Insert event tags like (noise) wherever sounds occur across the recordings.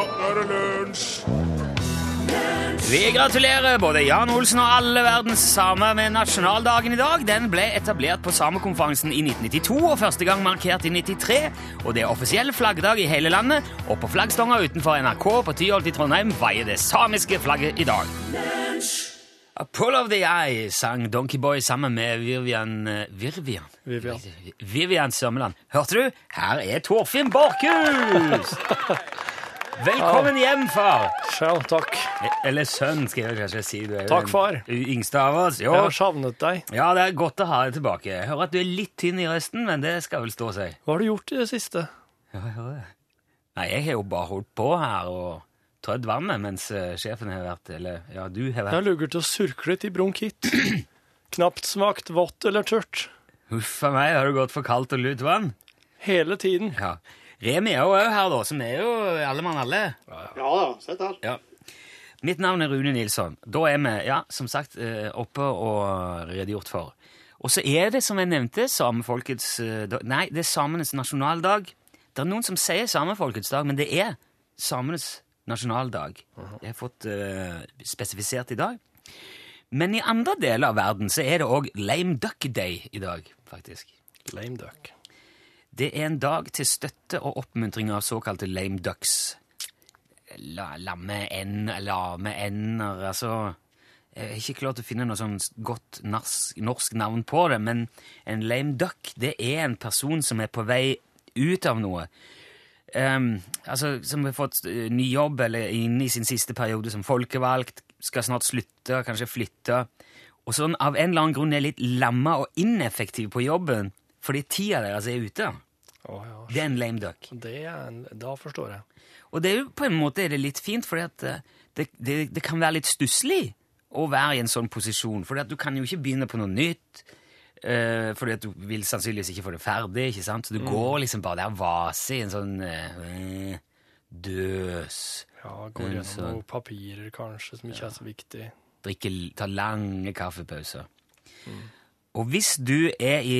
nå er det lunsj! Vi gratulerer både Jan Olsen og alle verdens samer med nasjonaldagen i dag. Den ble etablert på samekonferansen i 1992 og første gang markert i 93. Og det er offisiell flaggdag i hele landet, og på flaggstanga utenfor NRK på Tyholt i Trondheim veier det samiske flagget i dag. A Pull of the Eye sang Donkeyboy sammen med Vivian eh, Virvian? Vivian. Vivian Sørmeland. Hørte du? Her er Torfinn Borchhus! (laughs) Velkommen hjem, far! Sjøl, takk. Eller sønn, skal jeg kanskje si. Du er jo Takk, den far. yngste av oss. Jo. Jeg har savnet deg. Ja, det er godt å ha deg tilbake. Jeg hører at du er litt tynn i resten, men det skal vel stå seg. Hva har du gjort i det siste? Ja, jeg hører det. Nei, jeg har jo bare holdt på her og trødd vannet mens eh, sjefen har vært Eller ja, du har vært Jeg vært har ligget surkle i bronkitt. (clears throat) Knapt smakt vått eller tørt. Huff a meg, har du gått for kaldt og lut vann? Hele tiden. Ja. Remi er jo òg her, da, som er jo alle mann alle. Ja da, sett her. Ja. Mitt navn er Rune Nilsson. Da er vi, ja, som sagt, eh, oppe og redegjort for. Og så er det, som jeg nevnte, samefolkets eh, Nei, det er samenes nasjonaldag. Det er noen som sier samefolkets dag, men det er samenes nasjonaldag. Det har jeg fått uh, spesifisert i dag. Men i andre deler av verden så er det òg lame duck day i dag, faktisk. Lame duck. Det er en dag til støtte og oppmuntring av såkalte lame ducks. La, lamme en, lame ender, altså Jeg har ikke klart å finne noe sånn godt norsk, norsk navn på det, men en lame duck, det er en person som er på vei ut av noe. Um, altså, som har fått eh, ny jobb eller er inne i sin siste periode som folkevalgt, skal snart slutte, kanskje flytte, og sånn av en eller annen grunn er litt lamma og ineffektiv på jobben fordi tida deres er ute. Å ja. Det er en lame duck. Det en, da forstår jeg. Og det er jo på en måte det litt fint, at eh, det, det, det kan være litt stusslig å være i en sånn posisjon, at du kan jo ikke begynne på noe nytt, uh, fordi at du vil sannsynligvis ikke få det ferdig, ikke sant? Så du går liksom bare der og vaser i en sånn uh, døs, Ja, Går gjennom sånn. noen papirer kanskje som ikke er så viktig. drikke, ta lange kaffepauser. Og hvis du, er i,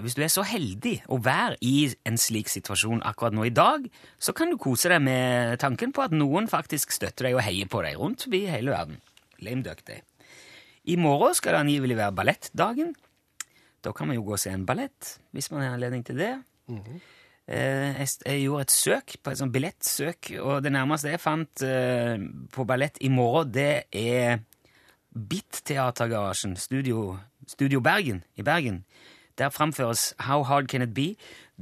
hvis du er så heldig å være i en slik situasjon akkurat nå i dag, så kan du kose deg med tanken på at noen faktisk støtter deg og heier på deg rundt forbi hele verden. Lame duck day. I morgen skal det angivelig være ballettdagen. Da kan man jo gå og se en ballett, hvis man har anledning til det. Eh, Jeg, jeg gjorde et søk på et sånt billettsøk, og det nærmeste jeg fant eh, på ballett i morgen, det er BIT-teatergarasjen, studio, studio Bergen, i Bergen. Der framføres How Hard Can It Be?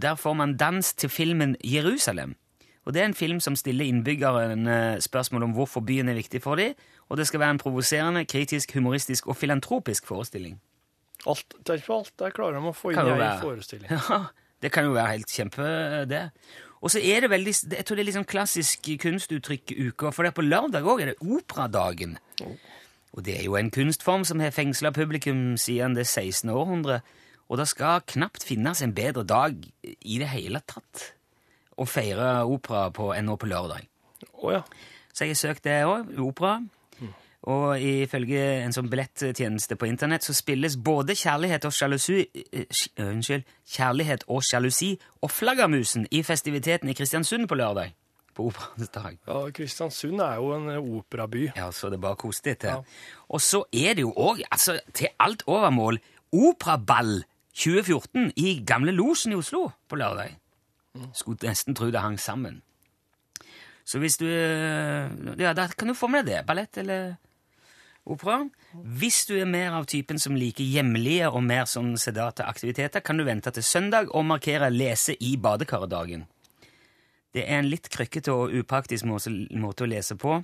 Der får man dans til filmen Jerusalem. Og Det er en film som stiller innbyggerne spørsmål om hvorfor byen er viktig for dem, og det skal være en provoserende, kritisk, humoristisk og filantropisk forestilling. Alt, det er ikke alt der klarer de å få inn i ei forestilling. (laughs) Ja, det kan jo være helt kjempe, det. Og så er det veldig, jeg tror det er litt sånn klassisk kunstuttrykk-uke, for det er på lørdag òg er det operadagen. Og det er jo en kunstform som har fengsla publikum siden det 16. århundre, og det skal knapt finnes en bedre dag i det hele tatt å feire opera på enn nå på lørdag. Oh, ja. Så jeg har søkt det òg, opera. Og ifølge en sånn billettjeneste på internett så spilles både Kjærlighet og sjalusi eh, eh, Unnskyld. Kjærlighet og sjalusi og Flaggermusen i festiviteten i Kristiansund på lørdag. På operaens dag. ja. Kristiansund er jo en eh, operaby. Ja, så det er bare kos deg til. Ja. Og så er det jo òg, altså, til alt overmål, Operaball 2014 i Gamle Losen i Oslo på lørdag. Skulle nesten tro det hang sammen. Så hvis du eh, Ja, da kan du få med deg det. Ballett eller opera. Hvis du er mer av typen som liker hjemlige og mer sånn sedate aktiviteter, kan du vente til søndag og markere lese i badekaret-dagen. Det er en litt krøkkete og upraktisk måte, å lese på.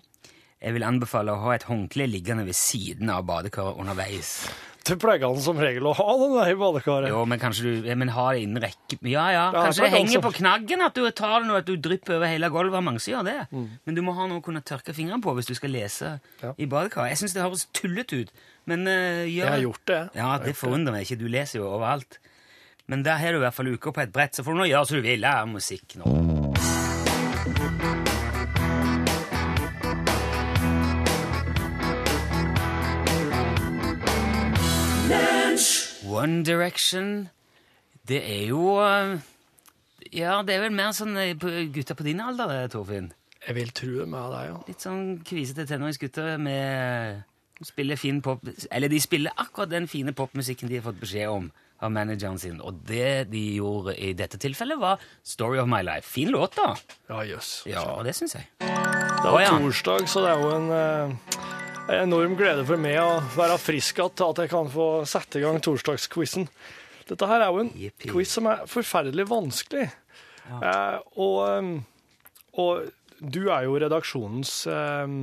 Jeg vil anbefale å ha et håndkle liggende ved siden av badekaret underveis. Det pleier han som regel å ha, den der i badekaret. Jo, men kanskje du men ha det innen rekke Ja, ja, Ja, kanskje det det er henger på knaggen at du tar det nå, at du drypper over hele gulvet. Mange som gjør det. Men du må ha noe å kunne tørke fingrene på hvis du skal lese Ja. i badekaret. Jeg syns det høres tullete ut, men uh, gjør Jeg har gjort det. Ja, det forundrer meg ikke. Du leser jo overalt. Men der har du i hvert fall uka på et brett, så får du nå gjøre som du vil. Lære musikk nå. One Direction Det er jo eh, Ja, det er vel mer sånn eh, på- gutter på din alder, Torfinn. Jeg vil tro det med deg, ja. Litt sånn kvisete tenåringsgutter med spiller fin pop Eller de spiller akkurat den fine popmusikken de har fått beskjed om av manageren sin. Og det de gjorde i dette tilfellet, var Story of My Life. Fin låt, da. Ja, jøss. Ja, det syns jeg. Det var er torsdag, så det er jo en eh, en enorm glede for meg å være frisk igjen til at jeg kan få sette i gang torsdagsquizen. Dette her er jo en Yippie. quiz som er forferdelig vanskelig. Eh, og, eh, og du er jo redaksjonens eh,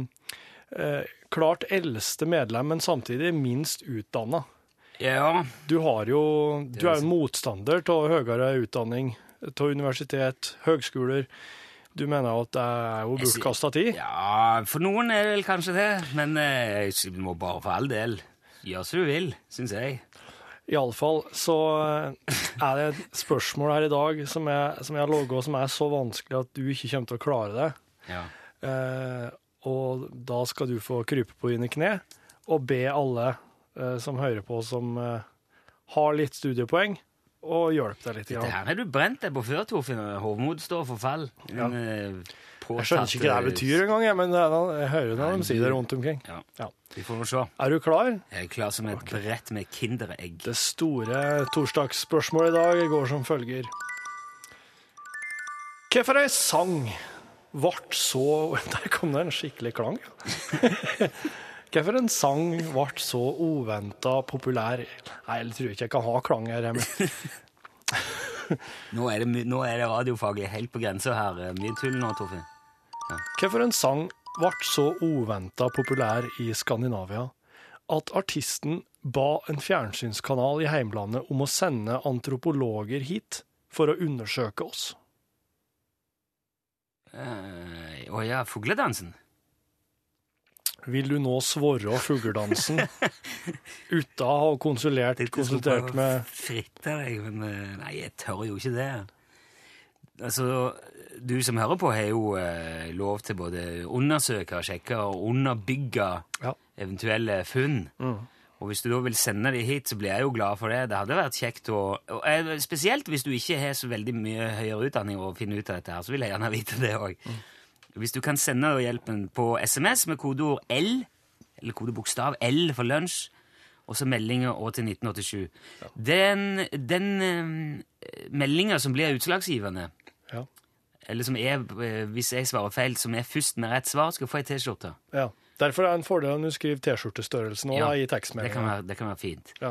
eh, klart eldste medlem, men samtidig minst utdanna. Ja, Du, har jo, du er jo en motstander av høyere utdanning, av universitet, høgskoler. Du mener at det er jo bortkasta tid? ja, for noen er det vel kanskje det, men eh, du må bare for all del gjøre som du vil, syns jeg. Iallfall så eh, er det et spørsmål her i dag som jeg, som jeg har logga, som er så vanskelig at du ikke kommer til å klare det. Ja. Eh, og da skal du få krype på dine kne og be alle eh, som hører på, som eh, har litt studiepoeng, og hjelpe deg litt. Dette her har du brent deg på før, Torfinn. Hovmod står for fall. Ja. En, eh, Jeg skjønner ikke hva det betyr engang, men jeg hører når de sier det rundt omkring. Ja. Ja. Vi får se. Er du klar? Jeg er klar som et brett med Kinderegg. Det store torsdagsspørsmålet i dag går som følger. Hvorfor ei sang vart så (laughs) Der kom det en skikkelig klang. (laughs) Hvorfor en sang ble så uventa populær Nei, jeg tror ikke jeg kan ha klang her. Nå er det, nå er det radiofaglig helt på grensa her. Mye tull nå, Torfinn. hvorfor en sang ble så uventa populær i Skandinavia at artisten ba en fjernsynskanal i heimlandet om å sende antropologer hit for å undersøke oss? Å uh, ja, fugledansen. Vil du nå svorre fugledansen uten å ha konsulert, konsultert med Fritter jeg, men eh, Nei, jeg tør jo ikke det. Altså, du som hører på, har jo eh, lov til både undersøke, sjekke og underbygge Ja. eventuelle funn. Mm. Og hvis du da vil sende de hit, så blir jeg jo glad for det. Det hadde vært kjekt å og, eh, Spesielt hvis du ikke har så veldig mye høyere utdanning å finne ut av dette her, så vil jeg gjerne vite det òg. Mm. Hvis du kan sende hjelpen på SMS med kodeord L, eller kodebokstav L for lunsj, og så meldinger og til 1987. Den, den eh, meldinga som blir utslagsgivende, Ja. eller som er, eh, hvis jeg svarer feil, som er først med rett svar, skal få ei T-skjorte. ja. Derfor er det en fordel om du skriver T-skjortestørrelsen òg Ja, i tekstmeldinga. Det, det kan være fint. Ja.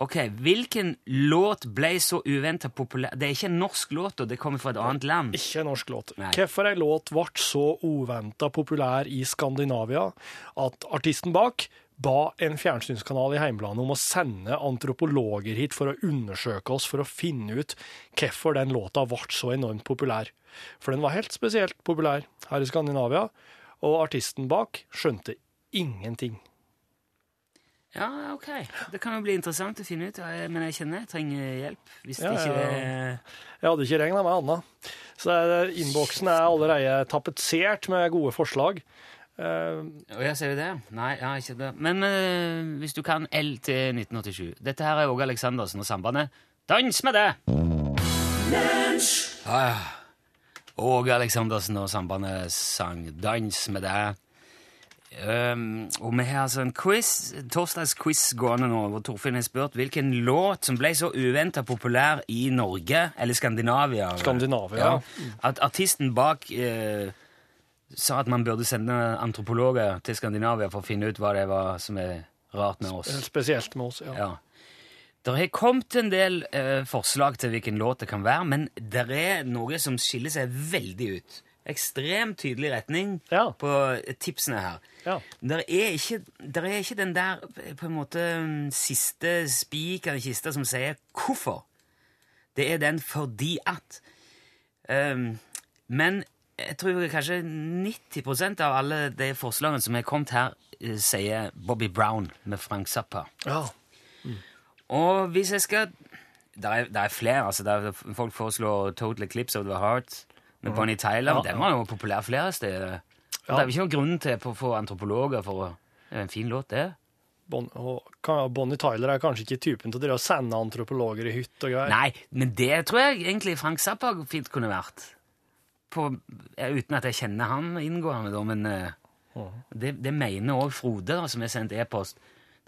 Ok, Hvilken låt ble så uventa populær Det er ikke en norsk låt, og det kommer fra et annet land. Ikke en norsk låt. Hvorfor ei låt ble så uventa populær i Skandinavia at artisten bak ba en fjernsynskanal i heimlandet om å sende antropologer hit for å undersøke oss, for å finne ut hvorfor den låta ble så enormt populær. For den var helt spesielt populær her i Skandinavia, og artisten bak skjønte ingenting. Ja, ok. Det kan jo bli interessant å finne ut, men jeg kjenner jeg trenger hjelp. Hvis Ja, det ikke ja, er Jeg hadde ikke regna med annet. Så eh, innboksen er allerede tapetsert med gode forslag. Eh, Å ja, ser du det? Nei, ja, ikke det. Men uh, hvis du kan L til 1987 Dette her er Åge Aleksandersen og Sambandet. Dans med det! Ah, Åge Aleksandersen og Sambandet sang 'Dans med det'. Um, og vi har altså en quiz, torsdagsquiz gående nå, hvor Torfinn har spurt hvilken låt som ble så uventa populær i Norge, eller Skandinavia. Skandinavia, Ja. At artisten bak uh, sa at man burde sende antropologer til Skandinavia for å finne ut hva det var som er rart med oss. spesielt med oss, ja. Ja. Det har kommet en del uh, forslag til hvilken låt det kan være, men det er noe som skiller seg veldig ut. Ekstremt tydelig retning Ja. på tipsene her. Ja. Der er, ikke, der er ikke den der på en måte siste spikeren i kista som sier 'hvorfor'. Det er den 'fordi at'. Um, men jeg tror kanskje 90% av alle de forslagene som er kommet her, eh, sier Bobby Brown med Frank Zappa. ja. Og hvis jeg skal Det er, er flere. altså der er Folk foreslår Total Eclipse of the Heart med Bonnie Tyler. Ja, Den var jo populær flere steder. Ja. Det er jo ikke noen grunn til å få antropologer for å Det er en fin låt, det. Bon, Bonnie Tyler er kanskje ikke typen til å sende antropologer i hytt og greier. Nei, men det tror jeg egentlig Frank Zappa fint kunne vært. på, uten at jeg kjenner han inngående, da, men uh, det, det mener òg Frode, da, som har sendt e-post.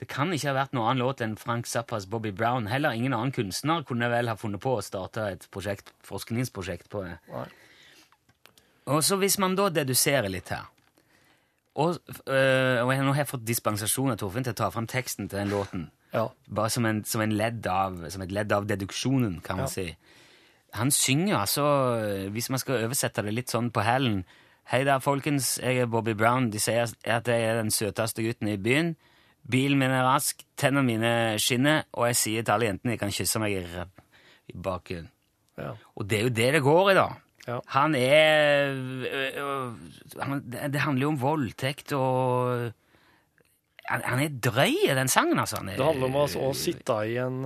Det kan ikke ha vært noen annen låt enn Frank Zappas Bobby Brown. Heller ingen annen kunstner kunne vel ha funnet på å starte et prosjekt, forskningsprosjekt på det. Nei. Og så hvis man da deduserer litt her Og, øh, og jeg, nå har jeg fått dispensasjon av Torfinn til å ta fram teksten til den låten. Ja. Bare som, en, som, en ledd av, som et ledd av deduksjonen, kan man Ja. si. Han synger altså, hvis man skal oversette det litt sånn på hælen Hei der, folkens. Jeg er Bobby Brown. De sier at jeg er den søteste gutten i byen. Bilen min er rask, tennene mine skinner, og jeg sier til alle jentene de kan kysse meg i, i bakgrunnen. Ja. Og det er jo det det går i, da. Ja. Han er han, Det handler jo om voldtekt og Han, han er drøy den sangen, altså. Han er, Det handler om å, å sitte i en,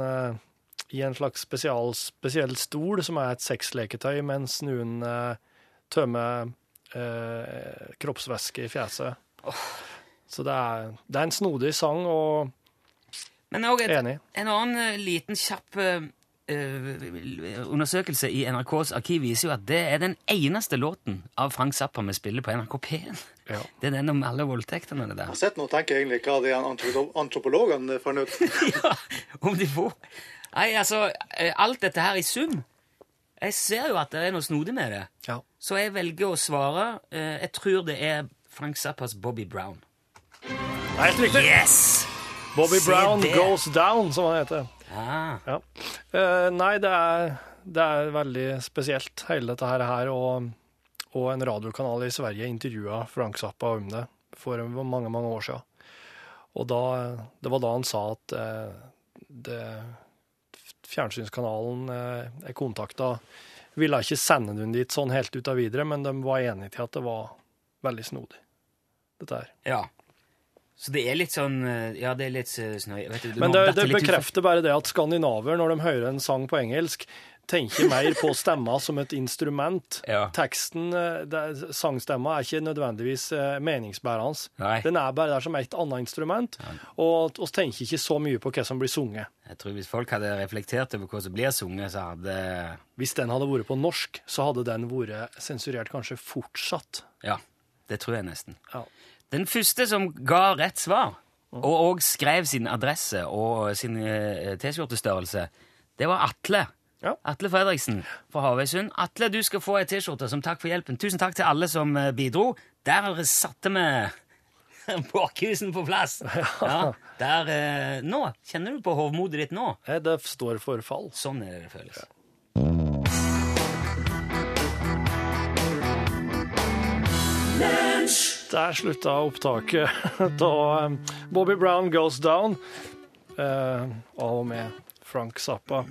i en slags spesial, spesiell stol, som er et sexleketøy, mens noen tømmer eh, kroppsvæske i fjeset. Så det er, det er en snodig sang, og Men også et, Enig. en annen liten kjapp undersøkelse i NRKs arkiv viser jo at det er den eneste låten av Frank Zappa vi spiller på NRK P1. Ja. (laughs) Det er den om alle voldtektene. det der. Jeg har sett nå tenker tenker egentlig hva de antropologene fant ut. (laughs) ja, om de får Nei, altså, eh, alt dette her i sum Jeg ser jo at det er noe snodig med det. ja. Så jeg velger å svare. eh, Jeg tror det er Frank Zappas Bobby Brown. Helt riktig. Yes! Bobby Se Brown det. Goes Down, som han heter. Ah, Ja. Uh, nei, det er, det er veldig spesielt, hele dette her. og, og en radiokanal i Sverige intervjua Frank Zappa om det for mange, mange år siden. Og da, det var da han sa at uh, det, fjernsynskanalen uh, jeg kontakta, ville ikke sende den dit sånn helt ut av videre, men de var enige til at det var veldig snodig, dette her. ja. Så det er litt sånn eh, Ja, det er litt eh, snøy. Vet du, du Men det, det litt bekrefter bare det at skandinaver, når de hører en sang på engelsk, tenker mer på stemma som et instrument. (laughs) Ja. Teksten, eh, det, sangstemma, er ikke nødvendigvis meningsbærende. Nei. Den er bare der som et annet instrument, og vi tenker ikke så mye på hva som blir sunget. Jeg tror Hvis folk hadde reflektert over hva som blir sunget, så hadde Hvis den hadde vært på norsk, så hadde den vært sensurert kanskje fortsatt. Ja, det tror jeg nesten. Ja. Den første som ga rett svar, og òg skrev sin adresse og sin eh, T-skjortestørrelse, det var Atle. Ja. Atle Fredriksen fra Havøysund. Atle, du skal få ei T-skjorte som takk for hjelpen. Tusen takk til alle som eh, bidro. Der satte vi (laughs) bakhusen på plass. Ja, der, eh, nå, Kjenner du på hovmodet ditt nå? Eh, Det står for fall. Sånn er det det føles. Der slutta opptaket (laughs) da eh, Bobby Brown Goes Down eh, av og med Frank Zappa.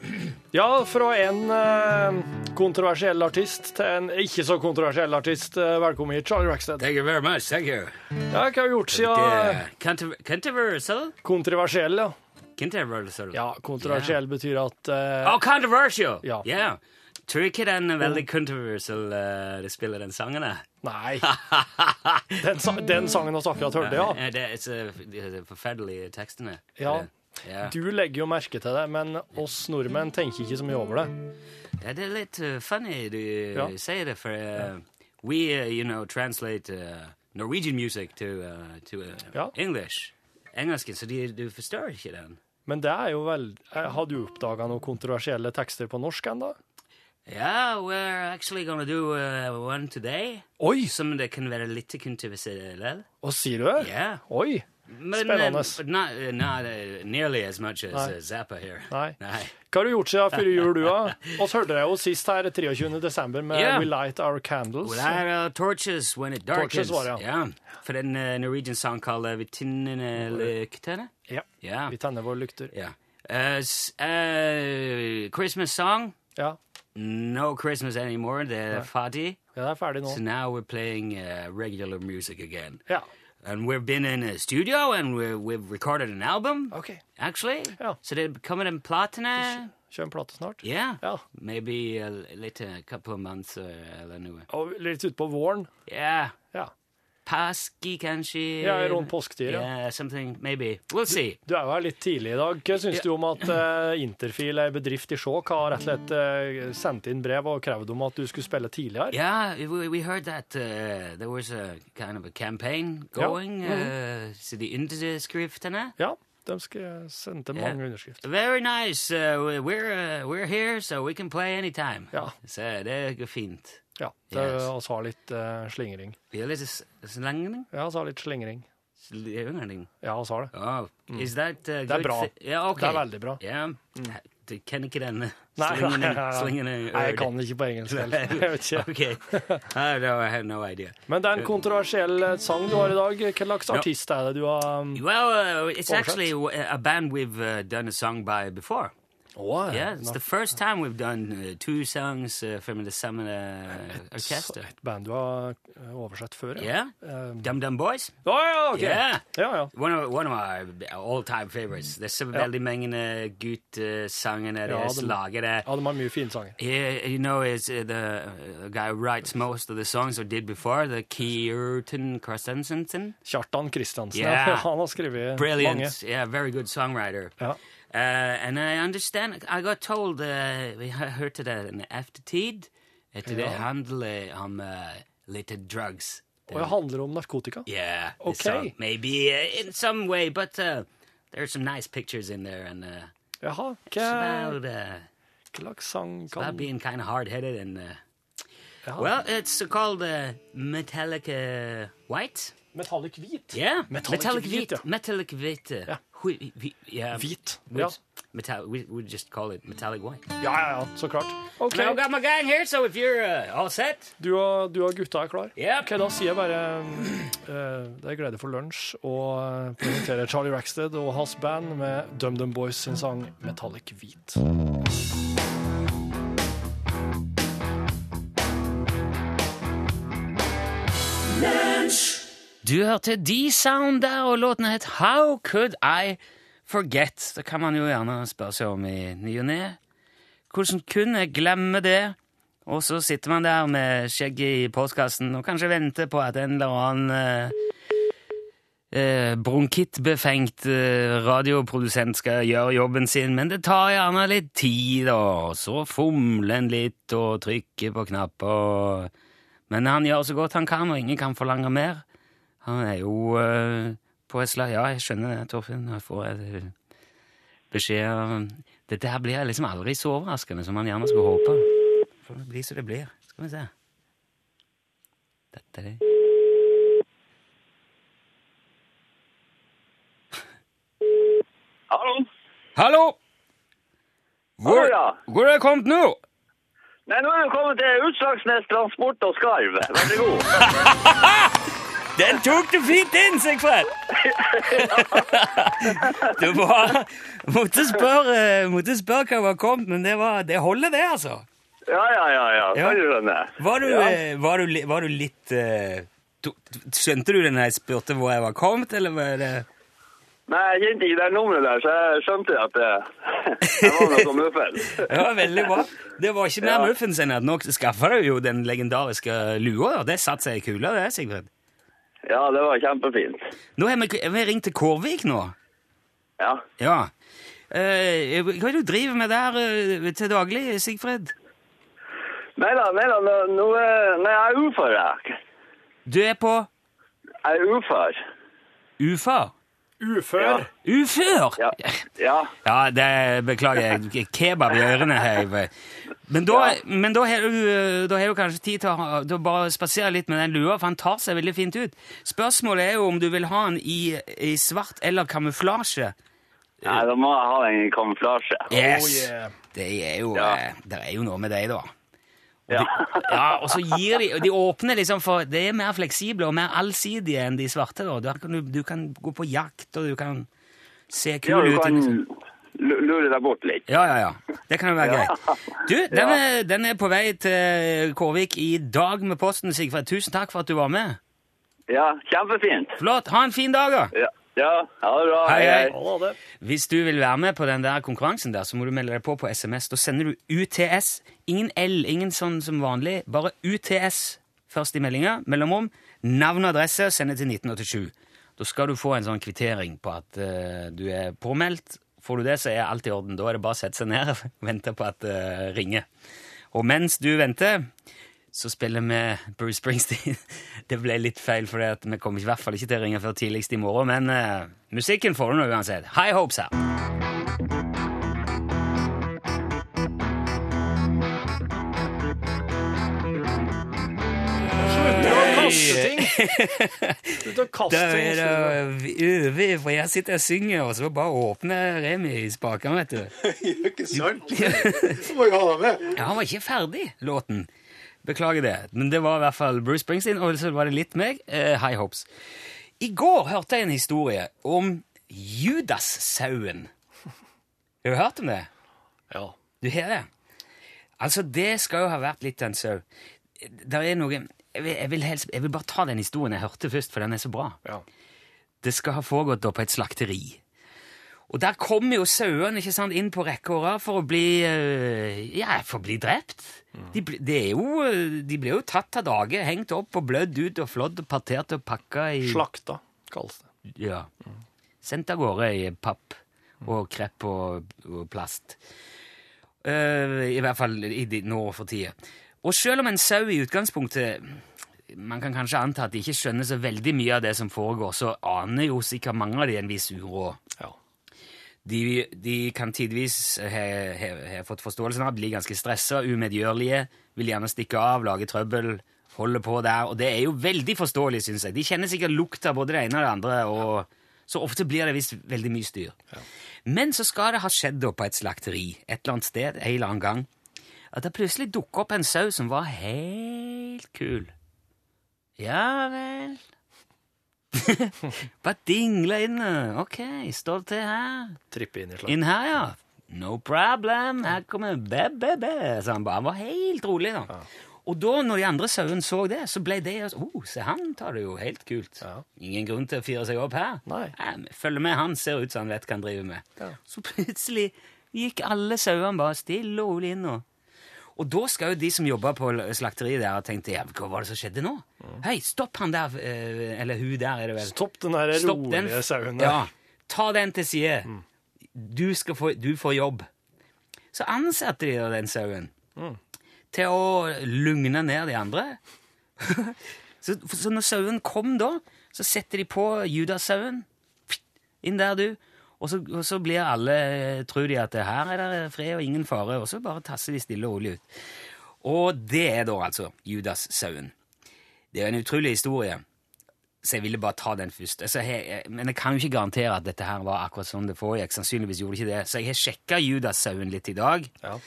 Ja, fra en eh, kontroversiell artist til en ikke så kontroversiell artist. Eh, velkommen hit, Charlie Rackstead. Thank you very much. Thank you. Ja, hva har du gjort siden Controversial? kontroversiell, ja? Controversial. Ja, kontroversiell betyr at eh, Oh, controversial! Ja. Yeah. Tror ikke den er veldig controversial, uh, det spiller den sangen? Nei. (laughs) Den, sa- den sangen vi akkurat hørte, ja. Eh, Det er de er forferdelige tekstene. Ja. Ja. Du legger jo merke til det, men oss nordmenn tenker ikke så mye over det. ja, det er litt uh, funny du Ja. sier det, for uh, we, uh, you know, translate Norwegian music to, to Ja. English. Engelsken, så de, du forstår ikke den. Men det er jo vel eh, Har du oppdaga noen kontroversielle tekster på norsk ennå? Yeah, we're actually gonna do uh, one today. Oi! Som det kan være litt kontroversiell. Hva sier du? det? Yeah. Oi! Men, Spennende. uh, but not, uh, not uh, nearly as much as Nei. uh, Zappa here. Nei. (laughs) Nei. Hva har du gjort siden før jul, du, da? (laughs) Oss hørte deg jo sist her 23. desember med yeah. We Light Our Candles. We light our torches when it darkens. Torches var det, ja. ja. For den uh, Norwegian song kaller Vi Vitinnene lyktene. Ja. Ja. Vi tenner våre lykter. Ja. Uh, uh, Christmas song. Ja. No Christmas anymore. The Fadi. ja, det er ferdig nå. So now we're playing uh, regular music again. Ja. And we've been in a studio and we've recorded an album, okay. actually. Ja. So det kommer en platene. Kjører en plate snart. Yeah. Ja. Maybe a, litt, a couple of months uh, eller noe. Og litt utpå våren. Yeah. Ja. Påske, kanskje? Ja, rundt påsketid, ja. Yeah, something, maybe. We'll see. Du er jo her litt tidlig i dag. Hva syns du om at uh, Interfil, ei bedrift i Skjåk, har rett og slett uh, sendt inn brev og krevd om at du skulle spille tidligere? Yeah, we, we heard that uh, there was a kind of a campaign going. Uh, so the underskriftene. Ja, de skal sendte mange mange underskrifter. Very nice. Uh, we're, uh, we're here, so we can play anytime. Ja. Så det går fint. Ja, det Yes. oss har litt uh, slingring. Litt s- Ja, har litt slingring. Slingring? Ja, vi har det. Oh, is that uh, er good bra. Yeah, okay. Det er veldig bra. Ja, du kan ikke den Nei, (laughs) slingende, nei, jeg kan ikke på engelsk heller. (laughs) Jeg vet ikke. (laughs) Ok. I, have no idea. Men det er en kontroversiell eh, sang du har i dag. Hvilken slags artist er det du har um, Well, uh, it's oversett? actually a a band we've uh, done a song by before. Å, Yeah, it's the first time we've done uh, two songs uh, from the same uh, orchestra. Et band du har eh, oversett før, Yeah, Um, Dum Dum Boys. Å ja, ok. Yeah. Ja, ja. One of, one of our all-time favorites. Det er så veldig mange uh, gutt-sangene Ja, deres de- lager det. Ja, de har mye fine sanger. Yeah, you know, it's uh, the uh, guy who writes most of the songs or did before, the Kjartan Kristensen. Kjartan Kristiansen, Yeah. (laughs) han har skrevet Brilliant. mange. Yeah, very good songwriter. Ja. Uh, and I understand, I got told, vi har hørt det en eftertid, at det handler om uh, litt drugs. Og det handler om narkotika. Yeah. Okay. So Maybe uh, in some way, but uh, there's some nice pictures in there, and uh, Jaha, hva about, slags sang it's about being kind of hard-headed and... Uh. Well, it's called uh, Metallic uh, White. Metallic hvit? Yeah, Metallic metallic hvit, wheat. Metallic wheat. Uh, Ja. Yeah. Hvit, ja. We would just call it metallic white. Ja, ja, ja, så klart. Okay. Now I got my gang here, so if you're uh, all set, du og, du og gutta er klar? Yep. Ok, da sier jeg bare uh, (clears throat) det er glede for lunsj å eh, presentere Charlie Rackstead og hans band med DumDum Boys sin sang Metallic hvit. Du hørte D-Sound der, og låten het How Could I Forget? Det kan man jo gjerne spørre seg om i ny og ne. Hvordan kunne jeg glemme det? Og så sitter man der med skjegget i postkassen og kanskje venter på at en eller annen eh, eh, bronkittbefengt eh, radioprodusent skal gjøre jobben sin, men det tar gjerne litt tid. Og så fomler en litt og trykker på knapper. Men han gjør så godt han kan, og ingen kan forlange mer. Han er jo eh, på et slag Ja, jeg skjønner det, Torfinn. Jeg får et beskjed Dette her blir liksom aldri så overraskende som man gjerne skulle håpe. For det blir som det blir. Skal vi se. Dette er det. Hallo? Hallo! Hvor, Hallo, ja. hvor er jeg kommet nå? Nei, nå er jeg kommet til Utslagsnes Transport og Skarv. Vær så god. (laughs) Den tok du fint inn, Sigfred! (laughs) du bare måtte spørre, måtte spørre hva var kommet, men det, var, det holder, det, altså. Ja, ja, ja, ja. Ja. Kan du skjønne. Var du, Ja. eh, var du, var du litt uh, Skjønte du det når jeg spurte hvor jeg var kommet, eller var det Nei, jeg kjente ikke det nummeret der, så jeg skjønte at det, (laughs) det var noe muffens. Det var veldig bra. Det var ikke mer Ja. muffins enn at nå skaffa du jo den legendariske lua. da. Det satte seg i kula, det, Sigfrid. Ja, det var kjempefint. Nå har vi, vi har ringt til Kårvik nå. Ja. Ja. Eh, hva er det du driver med der eh, til daglig, Sigfred? Nei da, nei da, nå, nå er- nei, jeg er ufør, jeg. Du er på Jeg er ufør. ufør? Ufør. Ufør? Ja. Ja. Ja, det beklager jeg. Kebab i ørene her. Men da, men da, har du, da har du kanskje tid til å, til å bare spasere litt med den lua, for han tar seg veldig fint ut. Spørsmålet er jo om du vil ha den i, i svart eller kamuflasje. Nei, da må jeg ha den i kamuflasje. Yes! Oh, yeah. Det er jo, Ja. eh, det er jo noe med deg, da. Ja. Ja, og så gir de, de åpner liksom for Det er mer fleksible og mer allsidige enn de svarte. da. Du, du kan gå på jakt, og du kan se Ja, kul du ut. kan liksom. lu- lure deg bort litt. Ja, ja, ja. Det kan jo være Ja. greit. Du, (laughs) den, Ja. er, den er på vei til Kårvik i dag med posten, Sigfred. Tusen takk for at du var med. Ja, kjempefint. Flott. Ha en fin dag, da. Ja, ja ha det bra. Hei, hei. Det. Hvis du vil være med på den der konkurransen der, så må du melde deg på på SMS. Da sender du UTS. Ingen L, ingen sånn som vanlig. Bare UTS først i meldinga, mellomrom, navn og adresse, send det til 1987. Da skal du få en sånn kvittering på at uh, du er påmeldt. Får du det, så er alt i orden. Da er det bare å sette seg ned og (laughs) vente på at det ringer. Og mens du venter, så spiller vi Bruce Springsteen. (laughs) Det ble litt feil, for vi kommer i hvert fall ikke til å ringe før tidligst i morgen, men uh, musikken får du nå uansett. High hopes her. Slutt å kaste ting! Slutt å kaste Da er det over, for jeg sitter og synger, og så bare åpner Remi spakene, vet du. (laughs) Ikke sant? (laughs) Du må jo ha med. Ja, han var ikke ferdig, låten. Beklager det. Men det var i hvert fall Bruce Springsteen, og så var det litt meg, eh, High Hopes. I går hørte jeg en historie om Judas-sauen. Har du hørt om det? Ja. Du har det? Altså, det skal jo ha vært litt av en sau. Der er noe jeg vil, jeg, vil helst, jeg vil bare ta den historien jeg hørte først, for den er så bra. ja. Det skal ha foregått da på et slakteri. Og der kommer jo sauene inn på rekke og rad for å bli eh, ja, for å bli drept. De, bli- det er jo, eh, de blir jo tatt av dage, hengt opp og blødd ut og flådd og partert og pakka i Slakta, kalles det. ja. Sendt av gårde i papp og krepp og, og plast. Uh, I hvert fall i de, nå for tida. Og selv om en sau i utgangspunktet Man kan kanskje anta at de ikke skjønner så veldig mye av det som foregår, så aner jo sikkert mange av de en viss uro. Ja. De, de kan tidvis ha, fått forståelsen av å bli ganske stressa, umedgjørlige, vil gjerne stikke av, lage trøbbel, holde på der. Og det er jo veldig forståelig, syns jeg. De kjenner sikkert lukta både det ene og det andre, og så ofte blir det visst veldig mye styr. Men så skal det ha skjedd da på et slakteri et eller annet sted en eller annen gang at det plutselig dukker opp en sau som var helt kul. Ja vel. (laughs) Bare dingle inn. Ok, står det til her. Trippe inn i slag. Inn her, ja. No problem. Her kommer be-be-be. Så han bare han var helt rolig, da. Og da, når de andre sauene så det, så ble det også, oh, se han tar det jo helt kult. Ja. Ingen grunn til å fire seg opp her. Nei. vi følger med. Han ser ut som han vet hva han driver med. Ja. Så plutselig gikk alle sauene bare stille og rolig inn. Og, og da skal jo de som jobba på slakteriet der, ha tenkt ja, hva var det som skjedde nå? Hei, stopp han der, eh, eller hun der, er det vel. Stopp den der Stopp den. rolige sauen der. Ja, ta den til side. Du, skal få, du får jobb. Så ansatte de den sauen til å lugne ned de andre. (laughs) så, så når sauen kom da, så setter de på Judas-sauen. Inn der, du. Og så, og så blir alle, tror de at her er det fred og ingen fare, og så bare tasser de stille og rolig ut. Og det er da altså Judas-sauen. Det er en utrolig historie. Så jeg ville bare ta den først. Altså, jeg, men jeg kan jo ikke garantere at dette her var akkurat sånn det foregikk. Sannsynligvis gjorde det ikke det. Så jeg har sjekka Judas-sauen litt i dag Ja.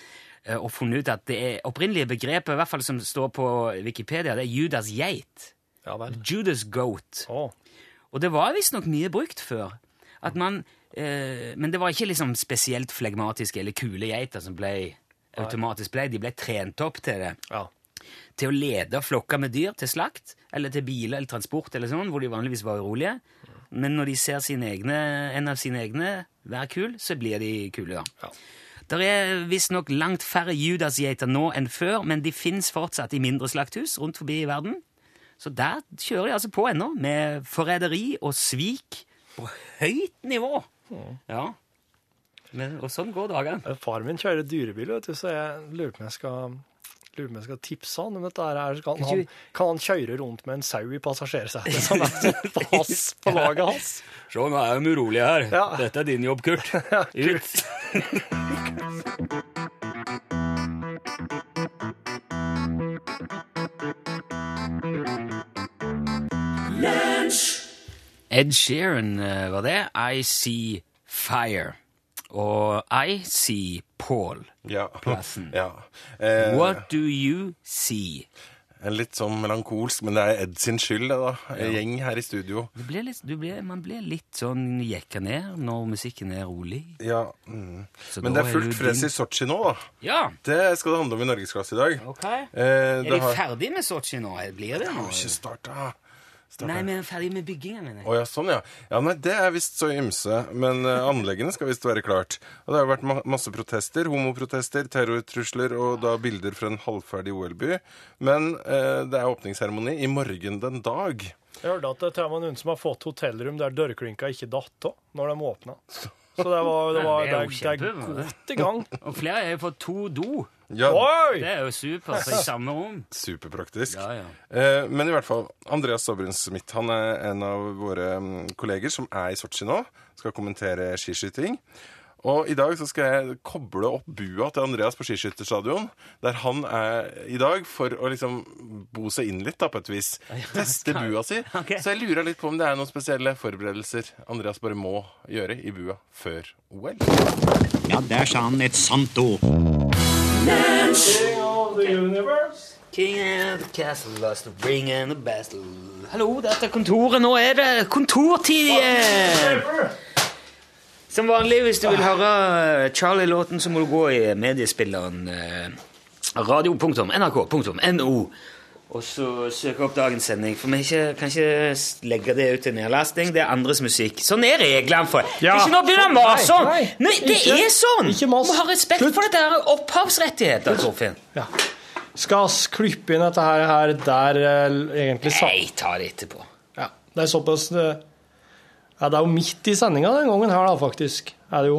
eh, og funnet ut at det er opprinnelige begrepet, i hvert fall som står på Wikipedia, det er Judas-geit. Ja. Judas goat. Oh. Og det var visstnok mye brukt før. At man, eh, men det var ikke liksom spesielt flegmatiske eller kule geiter som ble automatisk ble. De ble trent opp til det ja. til å lede flokker med dyr til slakt, eller til biler eller transport, eller sånn, hvor de vanligvis var urolige. Men når de ser sine egne, en av sine egne være kul, så blir de kule, da. Ja. Det er visstnok langt færre Judas-geiter nå enn før, men de fins fortsatt i mindre slakthus rundt forbi i verden. Så der kjører de altså på ennå, med forræderi og svik på høyt nivå. Ja. Men, og sånn går dagene. Faren Far min kjører dyrebil, vet du, så jeg lurer på om jeg skal lurer på jeg skal tipse han om dette. her. Kan han, kan han kjøre rundt med en sau i passasjersetet som er på, hans, på laget hans? Se, nå er de urolige her. Ja. Dette er din jobb, Kurt. (laughs) Ut. (laughs) Ed Sheeran eh, var det. I See Fire. Og I See Paul. Ja. (laughs) Ja. Eh, What do you see? en litt sånn melankolsk, men det er Ed sin skyld, det, da. En gjeng her i studio. Du blir litt, du blir, man blir litt sånn jekka ned når musikken er rolig. Ja. Mm. Men det er fullt fres i Sotsji nå, da. Ja, Det skal det handle om i Norgesklasse i dag. ok. Eh, Er det de har ferdig med Sotsji nå? Blir det har nå? ikke starta. Nei, vi er ferdig med bygginga, mener jeg. Oh, ja, sånn, ja. Ja, nei, Det er visst så ymse. Men uh, anleggene skal visst være klart. Og det har jo vært ma masse protester. Homoprotester, terrortrusler og da bilder fra en halvferdig OL-by. Men uh, det er åpningsseremoni i morgen den dag. Jeg hørte at det er til og noen som har fått hotellrom der dørklinka ikke datt av når de åpna. (laughs) Så det, var, det, var, Det er er, jo det er kjempebra, det. godt i gang. (laughs) Og flere har jo fått to do. Ja, Oi! Det er jo supert i samme rom. Superpraktisk. Ja, ja. Eh, men i hvert fall, Andreas Sobrun Smith han er en av våre mm, kolleger som er i Sotsji nå. Skal kommentere skiskyting. Og i dag så skal jeg koble opp bua til Andreas på skiskytterstadion, der han er i dag, for å liksom bo seg inn litt, da, på et vis. Teste bua si. Okay. Så jeg lurer litt på om det er noen spesielle forberedelser Andreas bare må gjøre i bua før OL. Ja, der sa han et sant ord. King of the castle lost the ring and the battle. Hallo, dette er kontoret. Nå er det kontortid! Som vanlig, hvis du vil høre Charlie-låten, så må du gå i mediespilleren eh, radio.nrk.no. Og så søke opp dagens sending. For vi ikke, kan ikke legge det ut til nedlasting. Det er andres musikk. Sånn er reglene for Ja. Ikke nå begynner å mase om! Nei, det ikke- er sånn! Vi må ha respekt Slutt. for dette her opphavsrettigheter, Torfinn. Ja. Skal vi klippe inn dette her, her der eh, egentlig sa... Nei, ta det etterpå. Ja, det er såpass eh, Ja, det er jo midt i sendinga den gangen her, da, faktisk. Er det jo.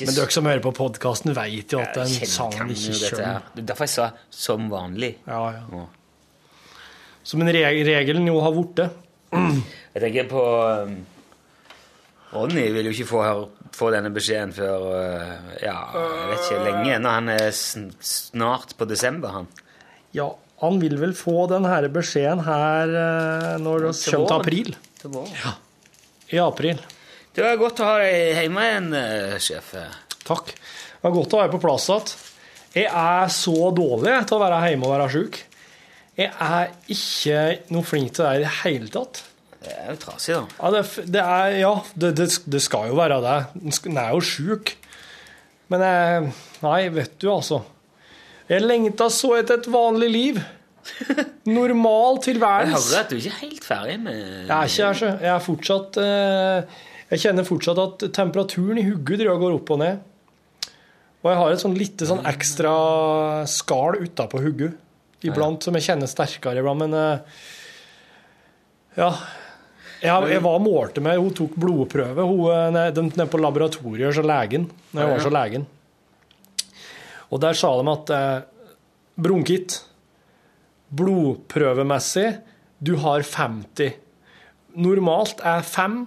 Men dere som hører på podkasten, veit jo at den sangen ikke kjører. Det er Derfor jeg sa 'som vanlig'. Ja, ja. Som en reg regelen jo har blitt. Jeg tenker på um, Ronny vil jo ikke få, få denne beskjeden før uh, ja, jeg vet ikke lenge. Når han er snart på desember, han. Ja, han vil vel få denne beskjeden her eh, når det kommer til april. Det Ja. I april. Det var godt å ha deg hjemme igjen, uh, sjef. Takk. Det var godt å være på plass igjen. Jeg er så dårlig til å være hjemme og være sjuk. Jeg er ikke noe flink til det i det hele tatt. Det er jo trasig, da. Ja, det, det er Ja, det, det, det skal jo være det. Den den er jo sjuk. Men jeg Nei, vet du, altså. Jeg lengta så etter et vanlig liv. Normal Jeg hører at du ikke er helt ferdig med Jeg er ikke her. Jeg er fortsatt eh, Jeg kjenner fortsatt at temperaturen i driver går opp og ned. Og jeg har et sånn lite sånn ekstra skall utapå hugget iblant, som jeg kjenner sterkere iblant, men eh, Ja. Jeg, jeg var og målte med Hun tok blodprøve hun, eh, ned- de- nede på laboratoriet hos legen. Når jeg var hos legen. Og der sa de at eh, bronkitt Blodprøvemessig, du har 50. Normalt er 5.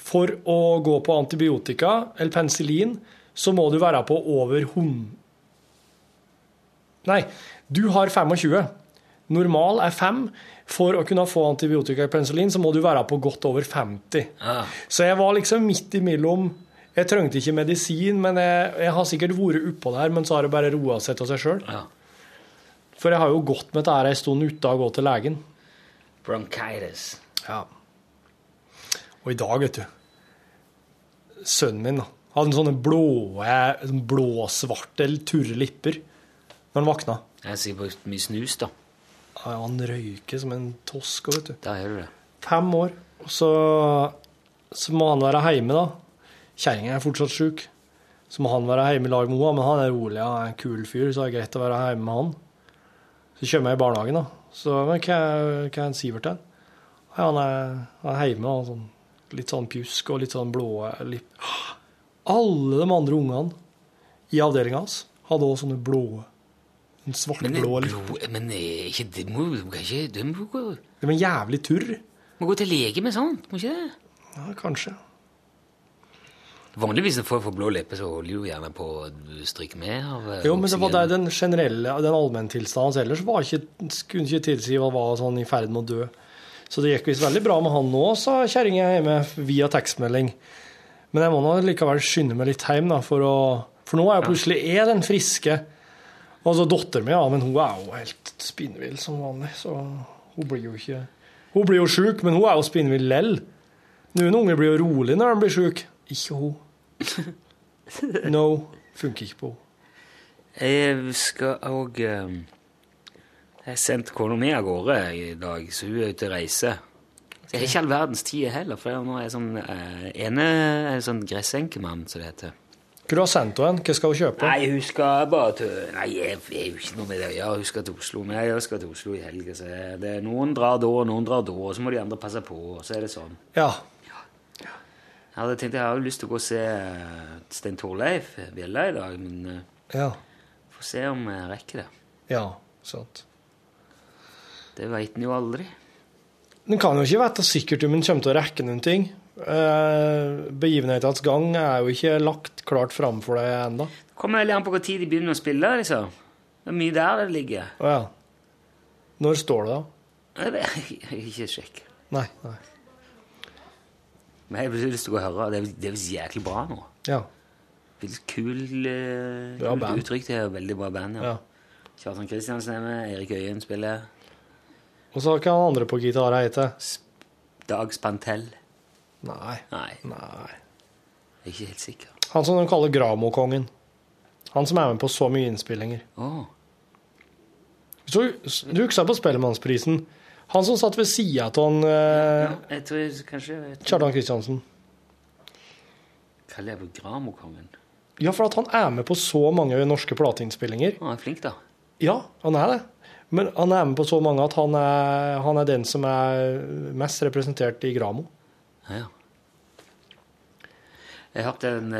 For å gå på antibiotika eller penicillin, så må du være på over 100 Nei, du har 25. Normal er 5. For å kunne få antibiotika eller penicillin, så må du være på godt over 50. Ah. Så jeg var liksom midt imellom. Jeg trengte ikke medisin, men jeg, jeg har sikkert vært oppå der, men så har det bare roa seg av seg sjøl. Ja. For jeg har jo gått med dette en stund uten å gå til legen. Bronchitis. Ja. Og i dag, vet du Sønnen min da, hadde sånne blå, blåsvarte eller turre lipper når han våkna. Jeg sier på mye snus, da. Ja, Han røyker som en tosk. vet du. Da gjør du det. Fem år. Og så, så må han være hjemme, da. Kjerringa er fortsatt sjuk. Så må han være hjemme i lag med henne, men han er rolig og er en kul fyr, så det er greit å være hjemme med han. Så kommer jeg i barnehagen, da. Så men hva er en Sivert til? Ja, han er, han er hjemme, og sånn, litt sånn pjusk og litt sånn blå lipp. Alle de andre ungene i avdelinga hans hadde også sånne blå en svartblå lipper. men ikke, det må ikke det må gå, De er jævlig turr. må gå til lege med sånt, må ikke det? Ja, kanskje. Vanligvis når folk får blå leppe, så holder de jo gjerne på å stryke med av eh, Jo, men det var der den generelle, den allmenntilstanden hans ellers var ikke, kunne ikke tilsi at han var sånn i ferd med å dø. Så det gikk visst veldig bra med han nå, sa kjerringa hjemme via tekstmelding. Men jeg må nå likevel skynde meg litt hjem, da, for å For nå er jeg plutselig er den friske. Og så datteren min, ja, men hun er jo helt spinnvill som vanlig, så hun blir jo ikke Hun blir jo sjuk, men hun er jo spinnvill lell. Noen unger blir jo rolig når de blir sjuke. Ikke hun. (laughs) No. Funker ikke på henne. Jeg skal òg Jeg har sendt kona mi av gårde i dag, så hun er ute og reiser. Så jeg har ikke all verdens tid heller, for nå er jeg sånn eh, ene en sånn gressenkemann, som det heter. Har du sendt henne? Hva skal hun kjøpe? Nei, hun skal bare til Nei, jeg jeg er jo ikke noe med det Ja. Hun skal til Oslo. Men jeg skal til Oslo i helga, så det noen drar da, og noen drar da, og så må de andre passe på, og så er det sånn. Ja. Jeg hadde tenkt jeg har lyst til å gå og se eh, Stein Torleif Bjella i dag, men eh, Ja. får se om jeg rekker det. Ja, sant. Det veit en jo aldri. En kan jo ikke vite sikkert om en kommer til å rekke noen ting. Begivenhetens begivenhetenes gang er jo ikke lagt klart fram for deg ennå. Det kommer veldig an på hvor tid de begynner å spille, liksom. Det er mye der det ligger. Å ja. Når står det, da? Jeg vet (laughs) ikke sjekk. Nei. nei. Men jeg har lyst til å gå og høre. Det er, det er jæklig bra nå. Ja. Veldig kul, eh, Bra kult band. uttrykk. Det er veldig bra band, ja. ja. Kjartan Kristiansen er med, Erik Øyen spiller. Og så kan han andre på gitar hete Dag Spantell. Nei. Nei, Nei. jeg er ikke helt sikker. Han som de kaller Gramokongen. Han som er med på så mye innspillinger. Åh, Så, du husker på Spellemannsprisen? Han som satt ved sida av han eh, ja, jeg tror jeg kanskje jeg Kjartan Kristiansen. Kaller jeg på Gramokongen. Ja, for at han er med på så mange norske plateinnspillinger. Han er flink, da. Ja, han er det. Men han er med på så mange at han er, han er den som er mest representert i Gramo. Ja, ja. Jeg hørte en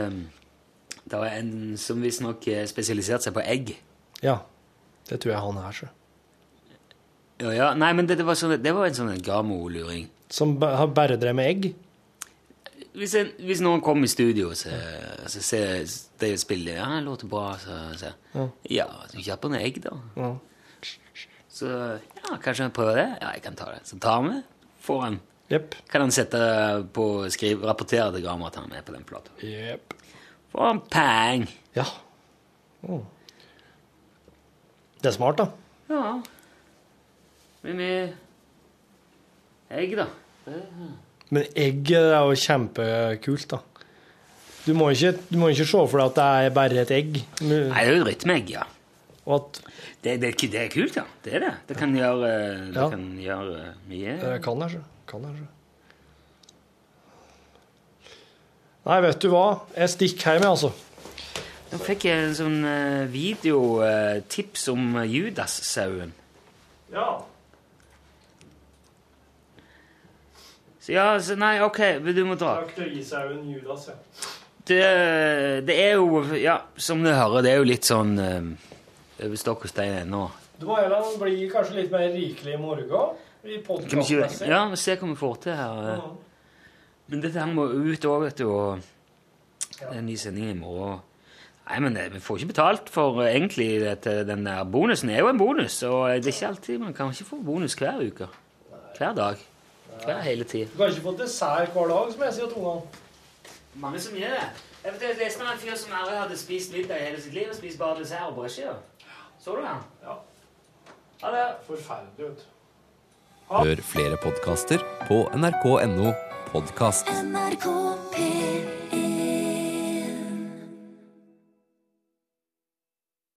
Det var en som visstnok eh, spesialiserte seg på egg. Ja, det tror jeg han er, så. Ja, ja. Nei, men det, det, var, sånn, det var en sånn Gramo-luring. Som har bare drevet med egg. Hvis, en, hvis noen kommer i studio så, så ser det spiller Ja, det låter bra, så sier jeg Ja, så kjøper noen egg, da. Ja. Så ja, kanskje han prøver det? Ja, jeg kan ta det. Så tar vi. Får han. Yep. Kan han sette på skrive, rapportere til Gramo at han er på den plata. Yep. Får han peng! Ja. Oh. Det er smart, da. Ja. Med mye egg, da. Men egg er jo kjempekult, da. Du må ikke, du må ikke se for deg at det er bare et egg. Nei, det er jo et rytmeegg, ja. Og at Det, det, det er kult, ja. Det er det. Det kan gjøre, det Ja. kan gjøre mye. det kan jeg, så. Kan jeg, så. Nei, vet du hva? Jeg stikker hjem, jeg, altså. Nå fikk jeg en sånn eh, videotips om eh, Judas-sauen. Ja. Ja, så nei, OK, du må dra. Traktorisauen Judas, ja. Det, det er jo, ja, som du hører, det er jo litt sånn eh, over stokk og stein ennå. Du må heller bli kanskje litt mer rikelig i morgen. I ja, vi ser hva vi får til her. eh. Men dette her må ut òg, vet du, og det er en ny sending i morgen. Nei, men det, vi får ikke betalt for eh, egentlig dette, den der bonusen. er jo en bonus, og det er ikke alltid man kan ikke få bonus hver uke. Hver dag. Hver hele tiden Du kan ikke få dessert hver dag, som jeg sier til ungene. Mange som gjør det. Jeg vet, jeg leste om en fyr som aldri hadde spist middag i hele sitt liv, og spist bare dessert og brødskiver. Så du han? Ja. Ha det. Forferdelig, vet. Hør flere podkaster på nrk.no podkast. NRK P3